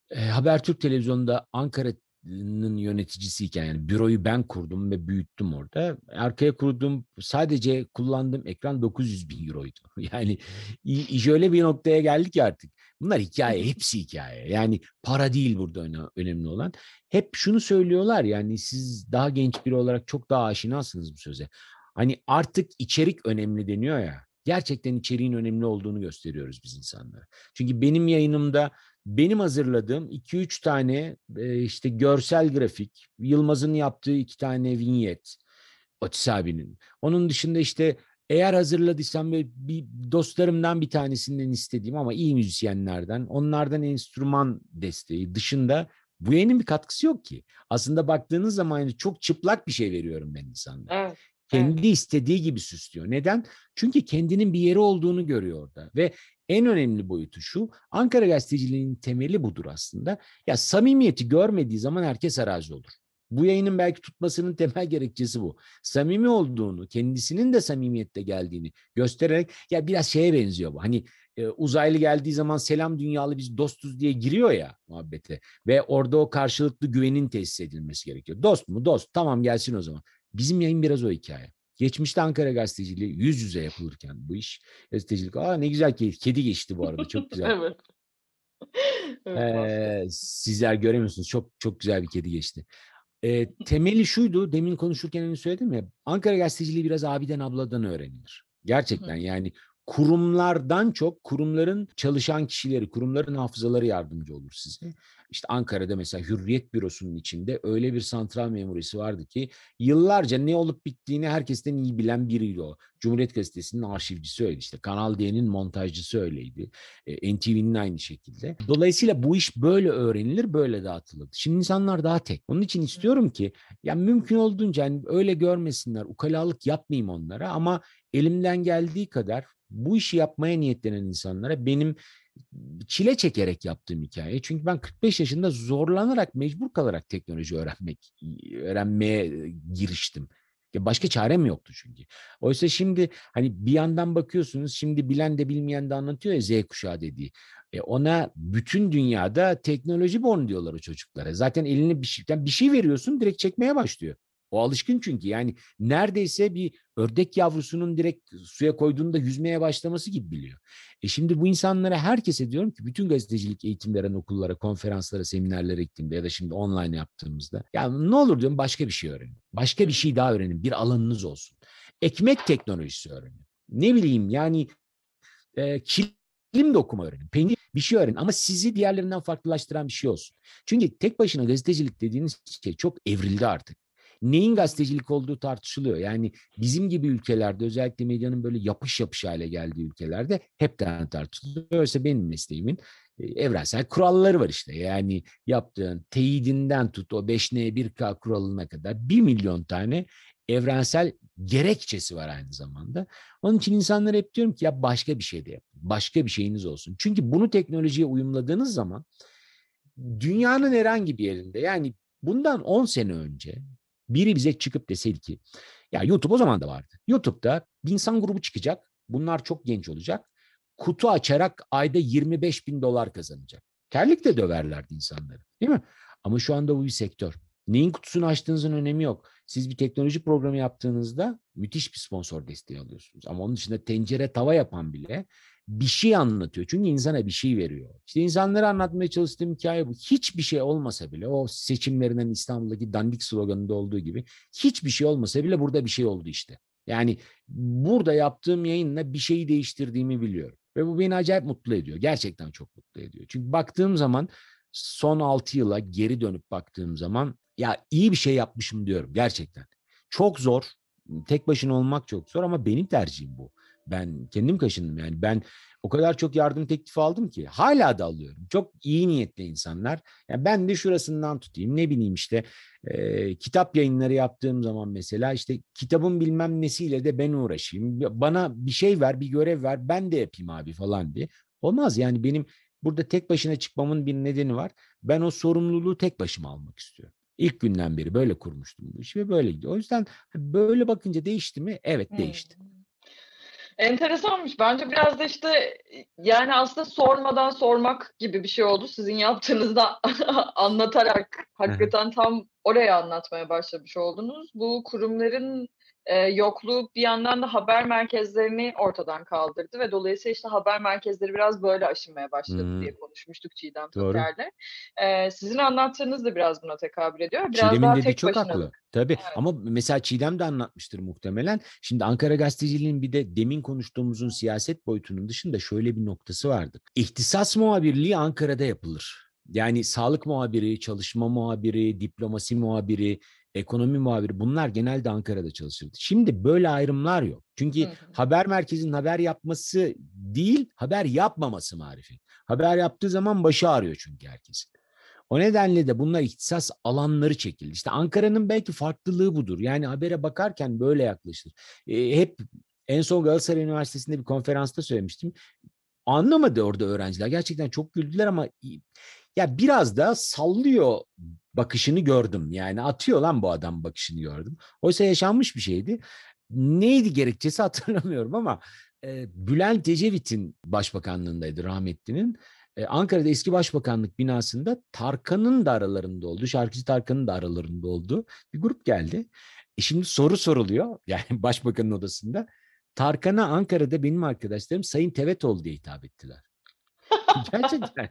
e, Habertürk Televizyonu'nda Ankara'nın yöneticisiyken yani büroyu ben kurdum ve büyüttüm orada. Arkaya kurduğum sadece kullandığım ekran 900 bin euroydu. Yani i- iş öyle bir noktaya geldik artık. Bunlar hikaye, hepsi hikaye. Yani para değil burada öne- önemli olan. Hep şunu söylüyorlar yani siz daha genç biri olarak çok daha aşinasınız bu söze. Hani artık içerik önemli deniyor ya. Gerçekten içeriğin önemli olduğunu gösteriyoruz biz insanlara. Çünkü benim yayınımda benim hazırladığım 2-3 tane e, işte görsel grafik, Yılmaz'ın yaptığı iki tane vinyet, Otis abinin. Onun dışında işte eğer hazırladıysam böyle bir dostlarımdan bir tanesinden istediğim ama iyi müzisyenlerden, onlardan enstrüman desteği dışında bu yayının bir katkısı yok ki. Aslında baktığınız zaman yani çok çıplak bir şey veriyorum ben insanlara Evet. kendi istediği gibi süslüyor. Neden? Çünkü kendinin bir yeri olduğunu görüyor orada ve en önemli boyutu şu. Ankara gazeteciliğinin temeli budur aslında. Ya samimiyeti görmediği zaman herkes arazi olur. Bu yayının belki tutmasının temel gerekçesi bu. Samimi olduğunu, kendisinin de samimiyette geldiğini göstererek ya biraz şeye benziyor bu. Hani e, uzaylı geldiği zaman selam dünyalı biz dostuz diye giriyor ya muhabbete ve orada o karşılıklı güvenin tesis edilmesi gerekiyor. Dost mu? Dost. Tamam gelsin o zaman. Bizim yayın biraz o hikaye. Geçmişte Ankara gazeteciliği yüz yüze yapılırken bu iş gazetecilik. Aa ne güzel kedi, kedi geçti bu arada çok güzel. evet. evet ee, sizler göremiyorsunuz çok çok güzel bir kedi geçti. Ee, temeli şuydu demin konuşurken hani söyledim ya Ankara gazeteciliği biraz abiden abladan öğrenilir. Gerçekten yani kurumlardan çok kurumların çalışan kişileri, kurumların hafızaları yardımcı olur size. İşte Ankara'da mesela Hürriyet Bürosu'nun içinde öyle bir santral memurisi vardı ki yıllarca ne olup bittiğini herkesten iyi bilen biriydi o. Cumhuriyet Gazetesi'nin arşivcisi öyle işte. Kanal D'nin montajcısı öyleydi. E, NTV'nin aynı şekilde. Dolayısıyla bu iş böyle öğrenilir, böyle dağıtılır. Şimdi insanlar daha tek. Onun için istiyorum ki ya mümkün olduğunca hani öyle görmesinler, ukalalık yapmayayım onlara ama elimden geldiği kadar bu işi yapmaya niyetlenen insanlara benim çile çekerek yaptığım hikaye. Çünkü ben 45 yaşında zorlanarak, mecbur kalarak teknoloji öğrenmek, öğrenmeye giriştim. Başka çarem yoktu çünkü. Oysa şimdi hani bir yandan bakıyorsunuz şimdi bilen de bilmeyen de anlatıyor ya Z kuşağı dediği. E ona bütün dünyada teknoloji born diyorlar o çocuklara. Zaten eline bir şeyden bir şey veriyorsun direkt çekmeye başlıyor. O alışkın çünkü yani neredeyse bir ördek yavrusunun direkt suya koyduğunda yüzmeye başlaması gibi biliyor. E şimdi bu insanlara herkese diyorum ki bütün gazetecilik eğitim veren okullara, konferanslara, seminerlere gittiğimde ya da şimdi online yaptığımızda ya ne olur diyorum başka bir şey öğrenin. Başka bir şey daha öğrenin. Bir alanınız olsun. Ekmek teknolojisi öğrenin. Ne bileyim yani e, kilim dokuma öğrenin. Peynir bir şey öğrenin ama sizi diğerlerinden farklılaştıran bir şey olsun. Çünkü tek başına gazetecilik dediğiniz şey çok evrildi artık neyin gazetecilik olduğu tartışılıyor. Yani bizim gibi ülkelerde özellikle medyanın böyle yapış yapış hale geldiği ülkelerde hepten tartışılıyor. Oysa benim mesleğimin e, evrensel kuralları var işte. Yani yaptığın teyidinden tut o 5N 1K kuralına kadar 1 milyon tane evrensel gerekçesi var aynı zamanda. Onun için insanlara hep diyorum ki ya başka bir şey de yapın. Başka bir şeyiniz olsun. Çünkü bunu teknolojiye uyumladığınız zaman dünyanın herhangi bir yerinde yani bundan 10 sene önce biri bize çıkıp deseydi ki ya YouTube o zaman da vardı. YouTube'da bir insan grubu çıkacak. Bunlar çok genç olacak. Kutu açarak ayda 25 bin dolar kazanacak. Terlikle döverlerdi insanları değil mi? Ama şu anda bu bir sektör. Neyin kutusunu açtığınızın önemi yok. Siz bir teknoloji programı yaptığınızda müthiş bir sponsor desteği alıyorsunuz. Ama onun dışında tencere tava yapan bile bir şey anlatıyor. Çünkü insana bir şey veriyor. İşte insanlara anlatmaya çalıştığım hikaye bu. Hiçbir şey olmasa bile o seçimlerinden İstanbul'daki dandik sloganında olduğu gibi hiçbir şey olmasa bile burada bir şey oldu işte. Yani burada yaptığım yayınla bir şeyi değiştirdiğimi biliyorum. Ve bu beni acayip mutlu ediyor. Gerçekten çok mutlu ediyor. Çünkü baktığım zaman son 6 yıla geri dönüp baktığım zaman ya iyi bir şey yapmışım diyorum gerçekten. Çok zor. Tek başına olmak çok zor ama benim tercihim bu. Ben kendim kaşındım yani ben o kadar çok yardım teklifi aldım ki hala da alıyorum. Çok iyi niyetli insanlar. Yani ben de şurasından tutayım ne bileyim işte e, kitap yayınları yaptığım zaman mesela işte kitabın bilmem nesiyle de ben uğraşayım. Bana bir şey ver bir görev ver ben de yapayım abi falan diye. Olmaz yani benim burada tek başına çıkmamın bir nedeni var. Ben o sorumluluğu tek başıma almak istiyorum. İlk günden beri böyle kurmuştum bu işi ve böyle gidiyor. O yüzden böyle bakınca değişti mi? Evet değişti. Enteresanmış. Bence biraz da işte yani aslında sormadan sormak gibi bir şey oldu. Sizin yaptığınızda anlatarak hakikaten tam oraya anlatmaya başlamış oldunuz. Bu kurumların e, yokluğu bir yandan da haber merkezlerini ortadan kaldırdı ve dolayısıyla işte haber merkezleri biraz böyle aşınmaya başladı hmm. diye konuşmuştuk Çiğdem Toker'le. E, sizin anlattığınız da biraz buna tekabül ediyor. Biraz Çiğdem'in daha dediği çok başına... haklı. Tabii evet. ama mesela Çiğdem de anlatmıştır muhtemelen. Şimdi Ankara gazeteciliğinin bir de demin konuştuğumuzun siyaset boyutunun dışında şöyle bir noktası vardı. İhtisas muhabirliği Ankara'da yapılır. Yani sağlık muhabiri, çalışma muhabiri, diplomasi muhabiri, ekonomi muhabiri bunlar genelde Ankara'da çalışırdı. Şimdi böyle ayrımlar yok. Çünkü hı hı. haber merkezinin haber yapması değil, haber yapmaması marifet. Haber yaptığı zaman başı ağrıyor çünkü herkesin. O nedenle de bunlar ihtisas alanları çekildi. İşte Ankara'nın belki farklılığı budur. Yani habere bakarken böyle yaklaşılır. E, hep en son Galatasaray Üniversitesi'nde bir konferansta söylemiştim. anlamadı orada öğrenciler. Gerçekten çok güldüler ama ya biraz da sallıyor bakışını gördüm. Yani atıyor lan bu adam bakışını gördüm. Oysa yaşanmış bir şeydi. Neydi gerekçesi hatırlamıyorum ama e, Bülent Ecevit'in başbakanlığındaydı rahmetlinin. E, Ankara'da eski başbakanlık binasında Tarkan'ın da aralarında olduğu, şarkıcı Tarkan'ın da aralarında olduğu bir grup geldi. E şimdi soru soruluyor yani başbakanın odasında. Tarkan'a Ankara'da benim arkadaşlarım Sayın Tevetoğlu diye hitap ettiler. Gerçekten.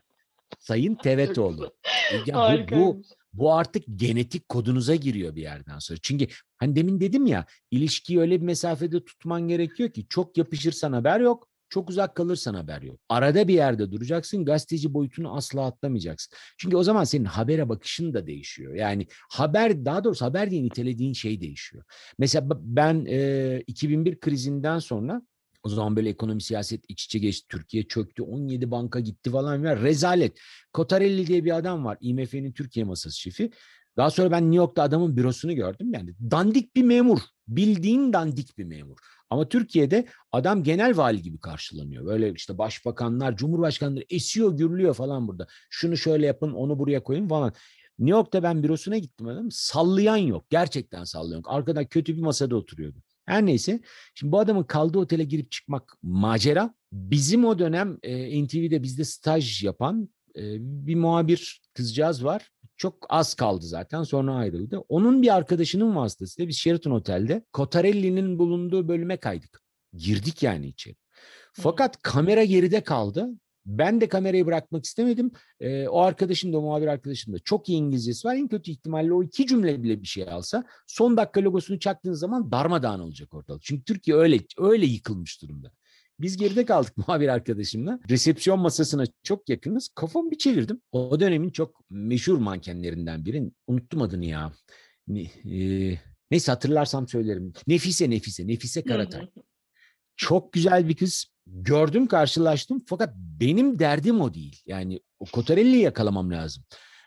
Sayın Tevetoğlu. E, ya bu, bu, bu artık genetik kodunuza giriyor bir yerden sonra. Çünkü hani demin dedim ya ilişkiyi öyle bir mesafede tutman gerekiyor ki çok yapışırsan haber yok. Çok uzak kalırsan haber yok. Arada bir yerde duracaksın. Gazeteci boyutunu asla atlamayacaksın. Çünkü o zaman senin habere bakışın da değişiyor. Yani haber daha doğrusu haber diye nitelediğin şey değişiyor. Mesela ben e, 2001 krizinden sonra o zaman böyle ekonomi siyaset iç içe geçti. Türkiye çöktü. 17 banka gitti falan. Ya, rezalet. Kotarelli diye bir adam var. IMF'nin Türkiye masası şefi. Daha sonra ben New York'ta adamın bürosunu gördüm. Yani dandik bir memur. Bildiğin dandik bir memur. Ama Türkiye'de adam genel vali gibi karşılanıyor. Böyle işte başbakanlar, cumhurbaşkanları esiyor, gürlüyor falan burada. Şunu şöyle yapın, onu buraya koyun falan. New York'ta ben bürosuna gittim adam. Sallayan yok. Gerçekten sallayan yok. Arkada kötü bir masada oturuyordu. Her neyse. Şimdi bu adamın kaldığı otele girip çıkmak macera. Bizim o dönem e, NTV'de bizde staj yapan e, bir muhabir kızcağız var. Çok az kaldı zaten sonra ayrıldı. Onun bir arkadaşının vasıtasıyla biz Sheraton Otel'de Cotarelli'nin bulunduğu bölüme kaydık. Girdik yani içeri. Fakat kamera geride kaldı. Ben de kamerayı bırakmak istemedim. Ee, o arkadaşım da, muhabir arkadaşım da çok iyi İngilizcesi var. En kötü ihtimalle o iki cümle bile bir şey alsa son dakika logosunu çaktığın zaman darmadağın olacak ortalık. Çünkü Türkiye öyle öyle yıkılmış durumda. Biz geride kaldık muhabir arkadaşımla. Resepsiyon masasına çok yakınız. Kafamı bir çevirdim. O dönemin çok meşhur mankenlerinden biri. Unuttum adını ya. Ne, e, neyse hatırlarsam söylerim. Nefise Nefise. Nefise Karatay. çok güzel bir kız. Gördüm karşılaştım fakat benim derdim o değil. Yani o Kotarelli'yi yakalamam lazım.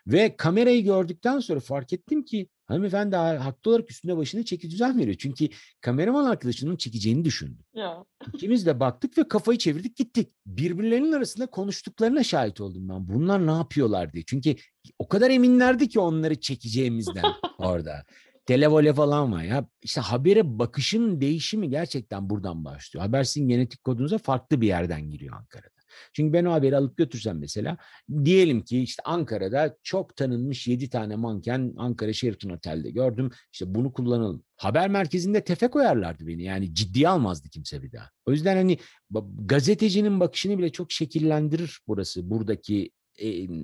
Ve kamerayı gördükten sonra fark ettim ki hanımefendi haklı olarak üstüne başını çeki düzen veriyor. Çünkü kameraman arkadaşının çekeceğini düşündü. Ya. İkimiz de baktık ve kafayı çevirdik gittik. Birbirlerinin arasında konuştuklarına şahit oldum ben. Bunlar ne yapıyorlar diye. Çünkü o kadar eminlerdi ki onları çekeceğimizden orada. Televole falan var ya. İşte habere bakışın değişimi gerçekten buradan başlıyor. Habersin genetik kodunuza farklı bir yerden giriyor Ankara'da. Çünkü ben o haberi alıp götürsem mesela diyelim ki işte Ankara'da çok tanınmış 7 tane manken Ankara Sheraton Otel'de gördüm. İşte bunu kullanalım. Haber merkezinde tefe koyarlardı beni. Yani ciddiye almazdı kimse bir daha. O yüzden hani gazetecinin bakışını bile çok şekillendirir burası. Buradaki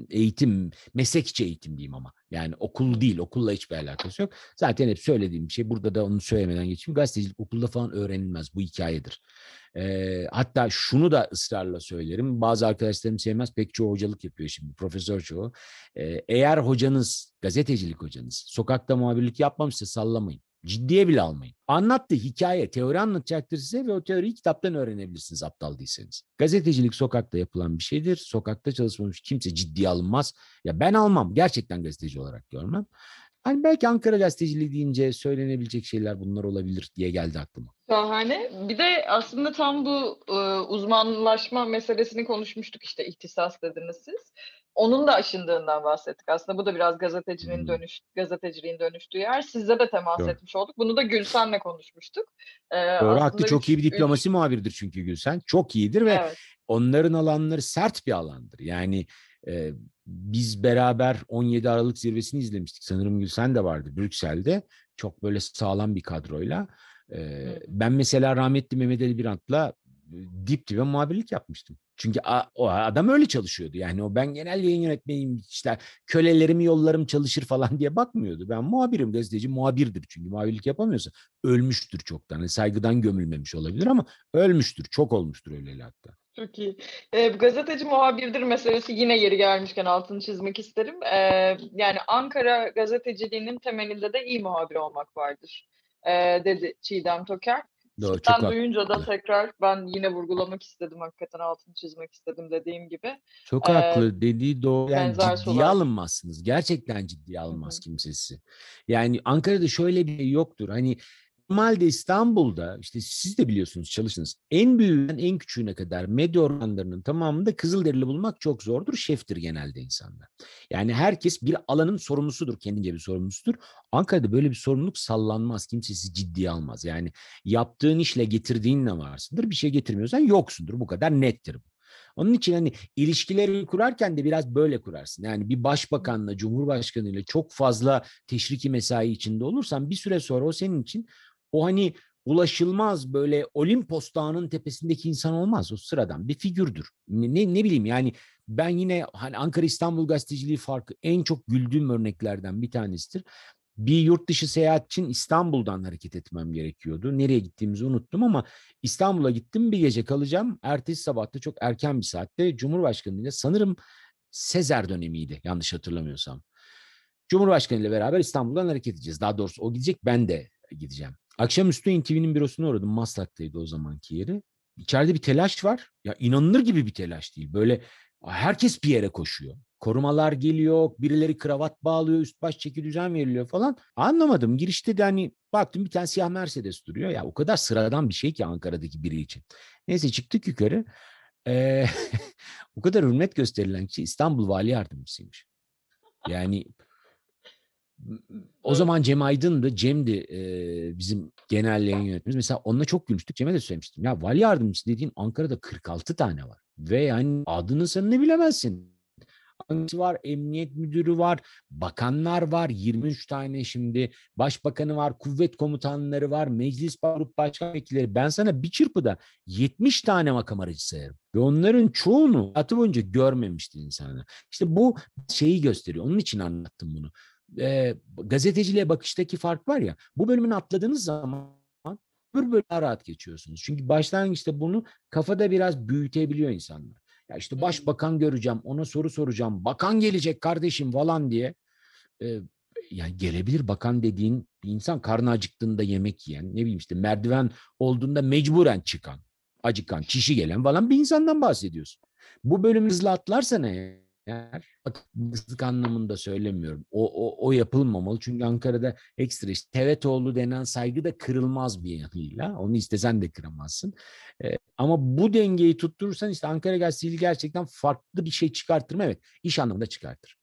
eğitim, meslekçi eğitim diyeyim ama. Yani okul değil, okulla hiçbir alakası yok. Zaten hep söylediğim bir şey, burada da onu söylemeden geçeyim. Gazetecilik okulda falan öğrenilmez, bu hikayedir. E, hatta şunu da ısrarla söylerim. Bazı arkadaşlarım sevmez, pek çoğu hocalık yapıyor şimdi, profesör çoğu. E, eğer hocanız, gazetecilik hocanız, sokakta muhabirlik yapmamışsa sallamayın. Ciddiye bile almayın. Anlattı hikaye, teori anlatacaktır size ve o teoriyi kitaptan öğrenebilirsiniz aptal değilseniz. Gazetecilik sokakta yapılan bir şeydir. Sokakta çalışmamış kimse ciddiye alınmaz. Ya ben almam. Gerçekten gazeteci olarak görmem. Hani belki Ankara gazeteciliği deyince söylenebilecek şeyler bunlar olabilir diye geldi aklıma. Şahane. Bir de aslında tam bu e, uzmanlaşma meselesini konuşmuştuk işte ihtisas dediniz siz. Onun da aşındığından bahsettik. Aslında bu da biraz gazetecinin hmm. dönüş, gazeteciliğin dönüştüğü yer. Sizle de temas Doğru. etmiş olduk. Bunu da Gülsen'le konuşmuştuk. Ee, Doğru haklı çok üç, iyi bir diplomasi üç... muhabiridir çünkü Gülsen. Çok iyidir ve evet. onların alanları sert bir alandır. Yani e, biz beraber 17 Aralık zirvesini izlemiştik. Sanırım Gülsen de vardı Brüksel'de. Çok böyle sağlam bir kadroyla. E, ben mesela rahmetli Mehmet Ali Birant'la dip dibe muhabirlik yapmıştım. Çünkü o adam öyle çalışıyordu. Yani o ben genel yayın yönetmeniyim işte kölelerim yollarım çalışır falan diye bakmıyordu. Ben muhabirim gazeteci muhabirdir çünkü muhabirlik yapamıyorsa ölmüştür çoktan. Yani saygıdan gömülmemiş olabilir ama ölmüştür. Çok olmuştur öyle hatta. Çok iyi. Ee, gazeteci muhabirdir meselesi yine yeri gelmişken altını çizmek isterim. Ee, yani Ankara gazeteciliğinin temelinde de iyi muhabir olmak vardır. Ee, dedi Çiğdem Toker. Doğru, çok duyunca da tekrar ben yine vurgulamak istedim hakikaten altını çizmek istedim dediğim gibi. Çok ee, haklı dediği doğru. Yani ciddiye solar. alınmazsınız. Gerçekten ciddiye alınmaz Hı-hı. kimsesi. Yani Ankara'da şöyle bir şey yoktur. Hani Normalde İstanbul'da işte siz de biliyorsunuz çalıştınız. En büyüğünden en küçüğüne kadar medya organlarının tamamında Kızılderili bulmak çok zordur. Şeftir genelde insanlar. Yani herkes bir alanın sorumlusudur. Kendince bir sorumlusudur. Ankara'da böyle bir sorumluluk sallanmaz. Kimse sizi ciddiye almaz. Yani yaptığın işle getirdiğin ne varsındır. Bir şey getirmiyorsan yoksundur. Bu kadar nettir bu. Onun için hani ilişkileri kurarken de biraz böyle kurarsın. Yani bir başbakanla, cumhurbaşkanıyla çok fazla teşriki mesai içinde olursan bir süre sonra o senin için o hani ulaşılmaz böyle Olimpos Dağı'nın tepesindeki insan olmaz. O sıradan bir figürdür. Ne, ne bileyim yani ben yine hani Ankara İstanbul gazeteciliği farkı en çok güldüğüm örneklerden bir tanesidir. Bir yurt dışı seyahat için İstanbul'dan hareket etmem gerekiyordu. Nereye gittiğimizi unuttum ama İstanbul'a gittim bir gece kalacağım. Ertesi sabahta çok erken bir saatte Cumhurbaşkanı ile sanırım Sezer dönemiydi yanlış hatırlamıyorsam. Cumhurbaşkanı ile beraber İstanbul'dan hareket edeceğiz. Daha doğrusu o gidecek ben de gideceğim. Akşamüstü NTV'nin bürosuna uğradım. Maslak'taydı o zamanki yeri. İçeride bir telaş var. Ya inanılır gibi bir telaş değil. Böyle herkes bir yere koşuyor. Korumalar geliyor, birileri kravat bağlıyor, üst baş çeki düzen veriliyor falan. Anlamadım. Girişte de hani baktım bir tane siyah Mercedes duruyor. Ya o kadar sıradan bir şey ki Ankara'daki biri için. Neyse çıktık yukarı. Ee, o kadar hürmet gösterilen kişi İstanbul Vali Yardımcısıymış. Yani o zaman Cem Aydın'dı. Cem'di e, bizim genel yayın yönetmenimiz. Mesela onunla çok gülmüştük. Cem'e de söylemiştim. Ya vali yardımcısı dediğin Ankara'da 46 tane var. Ve yani adını sen ne bilemezsin. Hangisi var, emniyet müdürü var, bakanlar var, 23 tane şimdi, başbakanı var, kuvvet komutanları var, meclis grup başkan vekilleri. Ben sana bir çırpıda 70 tane makam aracı sayarım. Ve onların çoğunu hayatı boyunca görmemişti insanlar. İşte bu şeyi gösteriyor. Onun için anlattım bunu. E, gazeteciliğe bakıştaki fark var ya, bu bölümünü atladığınız zaman öbür bölüm daha rahat geçiyorsunuz. Çünkü başlangıçta bunu kafada biraz büyütebiliyor insanlar. Ya işte başbakan göreceğim, ona soru soracağım. Bakan gelecek kardeşim falan diye. Ee, yani gelebilir bakan dediğin bir insan karnı acıktığında yemek yiyen, ne bileyim işte merdiven olduğunda mecburen çıkan, acıkan, çişi gelen falan bir insandan bahsediyorsun. Bu bölümü hızlı atlarsan eğer, hızlık anlamında söylemiyorum. O, o, o yapılmamalı. Çünkü Ankara'da ekstra işte Tevetoğlu denen saygı da kırılmaz bir yanıyla. Onu istesen de kıramazsın. Ee, ama bu dengeyi tutturursan işte Ankara Gazeteciliği gerçekten farklı bir şey çıkartır mı? Evet. iş anlamında çıkartır.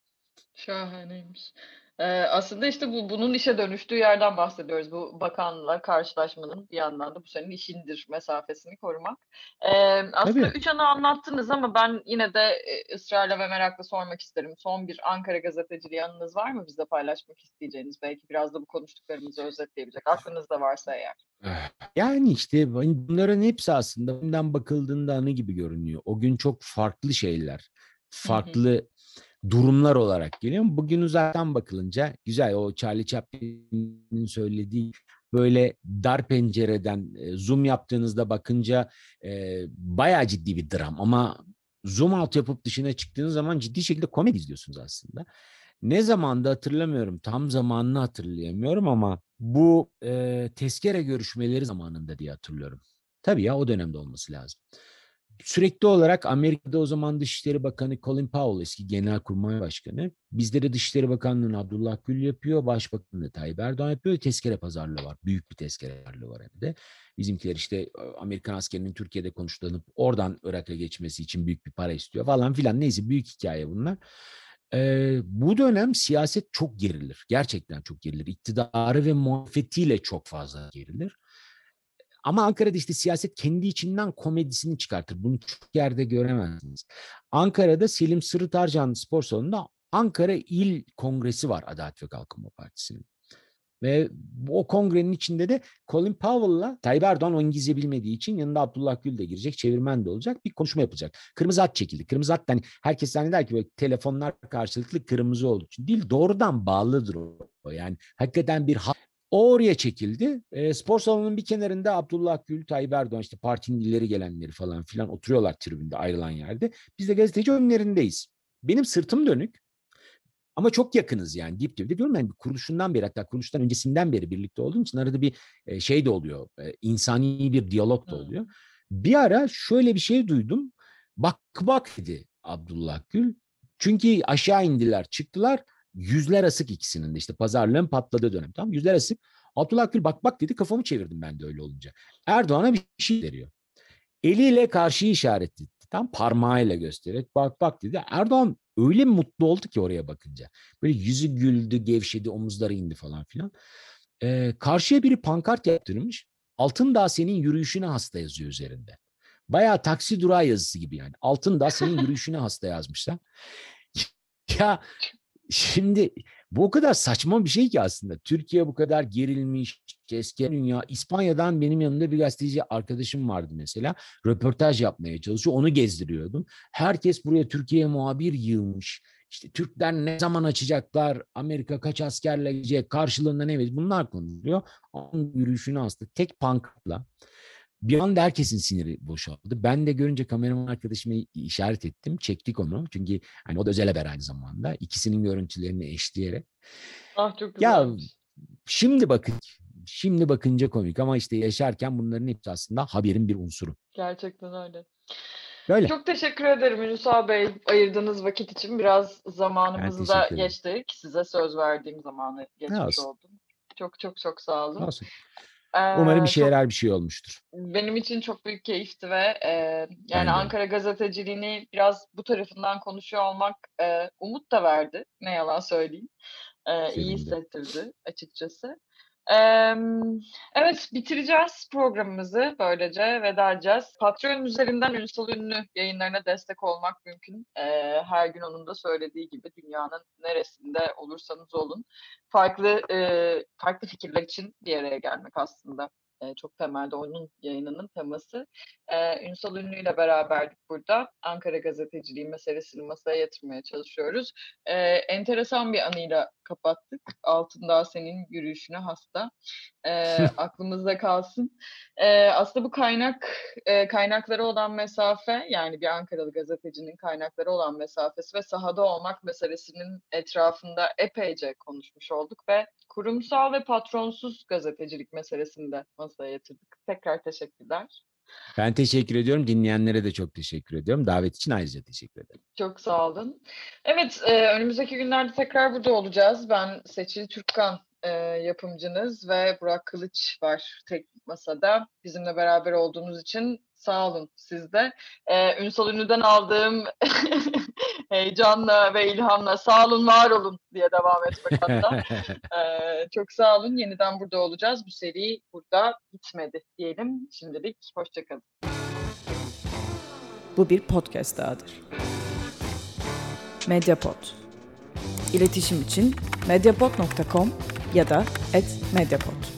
Şahaneymiş. Ee, aslında işte bu bunun işe dönüştüğü yerden bahsediyoruz. Bu bakanla karşılaşmanın bir yandan da bu senin işindir mesafesini korumak. Ee, aslında Tabii. üç anı anlattınız ama ben yine de e, ısrarla ve merakla sormak isterim. Son bir Ankara gazeteciliği anınız var mı bizle paylaşmak isteyeceğiniz? Belki biraz da bu konuştuklarımızı özetleyebilecek. Aklınızda varsa eğer. Yani işte bunların hepsi aslında bundan bakıldığında anı gibi görünüyor. O gün çok farklı şeyler, farklı durumlar olarak geliyor. Bugün uzaktan bakılınca güzel o Charlie Chaplin'in söylediği böyle dar pencereden e, zoom yaptığınızda bakınca e, bayağı ciddi bir dram ama zoom out yapıp dışına çıktığınız zaman ciddi şekilde komedi izliyorsunuz aslında. Ne zamanda hatırlamıyorum, tam zamanını hatırlayamıyorum ama bu e, tezkere görüşmeleri zamanında diye hatırlıyorum. Tabii ya o dönemde olması lazım sürekli olarak Amerika'da o zaman Dışişleri Bakanı Colin Powell eski Genelkurmay Başkanı. Bizde de Dışişleri Bakanlığı'nı Abdullah Gül yapıyor. Başbakanlığı Tayyip Erdoğan yapıyor. Tezkere pazarlığı var. Büyük bir tezkere pazarlığı var hem de. Bizimkiler işte Amerikan askerinin Türkiye'de konuşlanıp oradan Irak'a geçmesi için büyük bir para istiyor falan filan. Neyse büyük hikaye bunlar. Ee, bu dönem siyaset çok gerilir. Gerçekten çok gerilir. İktidarı ve muhalefetiyle çok fazla gerilir. Ama Ankara'da işte siyaset kendi içinden komedisini çıkartır. Bunu çok yerde göremezsiniz. Ankara'da Selim Sırıtarcan Spor Salonu'nda Ankara İl Kongresi var Adalet ve Kalkınma Partisi'nin. Ve o kongrenin içinde de Colin Powell'la Tayyip Erdoğan o İngilizce bilmediği için yanında Abdullah Gül de girecek, çevirmen de olacak. Bir konuşma yapacak. Kırmızı hat çekildi. Kırmızı hat hani herkes zanneder ki böyle telefonlar karşılıklı kırmızı olduğu için değil. Doğrudan bağlıdır o. Yani hakikaten bir hat o oraya çekildi. E, spor salonunun bir kenarında Abdullah Gül, Tayyip Erdoğan işte partinin ileri gelenleri falan filan oturuyorlar tribünde ayrılan yerde. Biz de gazeteci önlerindeyiz. Benim sırtım dönük. Ama çok yakınız yani dip dibe. Diyorum yani kuruluşundan beri hatta kuruluştan öncesinden beri birlikte olduğum için arada bir e, şey de oluyor. E, insani bir diyalog da oluyor. Bir ara şöyle bir şey duydum. Bak bak dedi Abdullah Gül. Çünkü aşağı indiler çıktılar. Yüzler asık ikisinin de işte pazarlığın patladığı dönem. Tamam yüzler asık. Abdullah Gül bak bak dedi kafamı çevirdim ben de öyle olunca. Erdoğan'a bir şey veriyor. Eliyle karşıyı işaret etti. Tam parmağıyla göstererek bak bak dedi. Erdoğan öyle mutlu oldu ki oraya bakınca. Böyle yüzü güldü, gevşedi, omuzları indi falan filan. Ee, karşıya biri pankart yaptırmış. Altındağ senin yürüyüşüne hasta yazıyor üzerinde. Bayağı taksi durağı yazısı gibi yani. Altındağ senin yürüyüşüne hasta yazmışlar. ya şimdi bu o kadar saçma bir şey ki aslında. Türkiye bu kadar gerilmiş, keskin dünya. İspanya'dan benim yanımda bir gazeteci arkadaşım vardı mesela. Röportaj yapmaya çalışıyor. Onu gezdiriyordum. Herkes buraya Türkiye'ye muhabir yığmış. İşte Türkler ne zaman açacaklar? Amerika kaç askerle gelecek? Karşılığında ne verecek? Bunlar konuşuluyor. Onun yürüyüşünü astı. Tek pankartla. Bir anda herkesin siniri boşaldı. Ben de görünce kameraman arkadaşıma işaret ettim. Çektik onu. Çünkü hani o da özel haber aynı zamanda. İkisinin görüntülerini eşleyerek. Ah çok Ya güzelmiş. şimdi bakın şimdi bakınca komik ama işte yaşarken bunların hepsi aslında haberin bir unsuru. Gerçekten öyle. Böyle. Çok teşekkür ederim Ünsal Bey ayırdığınız vakit için. Biraz zamanımızı da geçtik. Size söz verdiğim zamanı geçmiş oldum. Çok çok çok sağ olun. Olsun. Umarım işe çok- yarar bir şey olmuştur. benim için çok büyük keyifti ve e, yani de. Ankara gazeteciliğini biraz bu tarafından konuşuyor olmak e, umut da verdi. Ne yalan söyleyeyim. E, iyi hissettirdi açıkçası. Evet bitireceğiz programımızı böylece veda edeceğiz. Patreon üzerinden Ünsal Ünlü yayınlarına destek olmak mümkün. Her gün onun da söylediği gibi dünyanın neresinde olursanız olun farklı farklı fikirler için bir araya gelmek aslında eee, çok temelde onun yayınının teması. Eee Ünsal Ünlü ile beraberdik burada. Ankara gazeteciliği meselesini masaya yatırmaya çalışıyoruz. Eee, enteresan bir anıyla kapattık. Altındağ senin yürüyüşüne hasta. Eee, aklımızda kalsın. Eee, aslında bu kaynak eee, kaynaklara olan mesafe yani bir Ankaralı gazetecinin kaynaklara olan mesafesi ve sahada olmak meselesinin etrafında epeyce konuşmuş olduk ve kurumsal ve patronsuz gazetecilik meselesini de masaya yatırdık. Tekrar teşekkürler. Ben teşekkür ediyorum. Dinleyenlere de çok teşekkür ediyorum. Davet için ayrıca teşekkür ederim. Çok sağ olun. Evet, e, önümüzdeki günlerde tekrar burada olacağız. Ben Seçil Türkkan e, yapımcınız ve Burak Kılıç var teknik masada. Bizimle beraber olduğunuz için sağ olun siz de. E, Ünsal Ünlü'den aldığım heyecanla ve ilhamla sağ olun, var olun diye devam etmek hatta. E, çok sağ olun. Yeniden burada olacağız. Bu seri burada bitmedi diyelim. Şimdilik hoşçakalın. Bu bir podcast dahadır. Mediapod. İletişim için mediapod.com ya da @mediapod.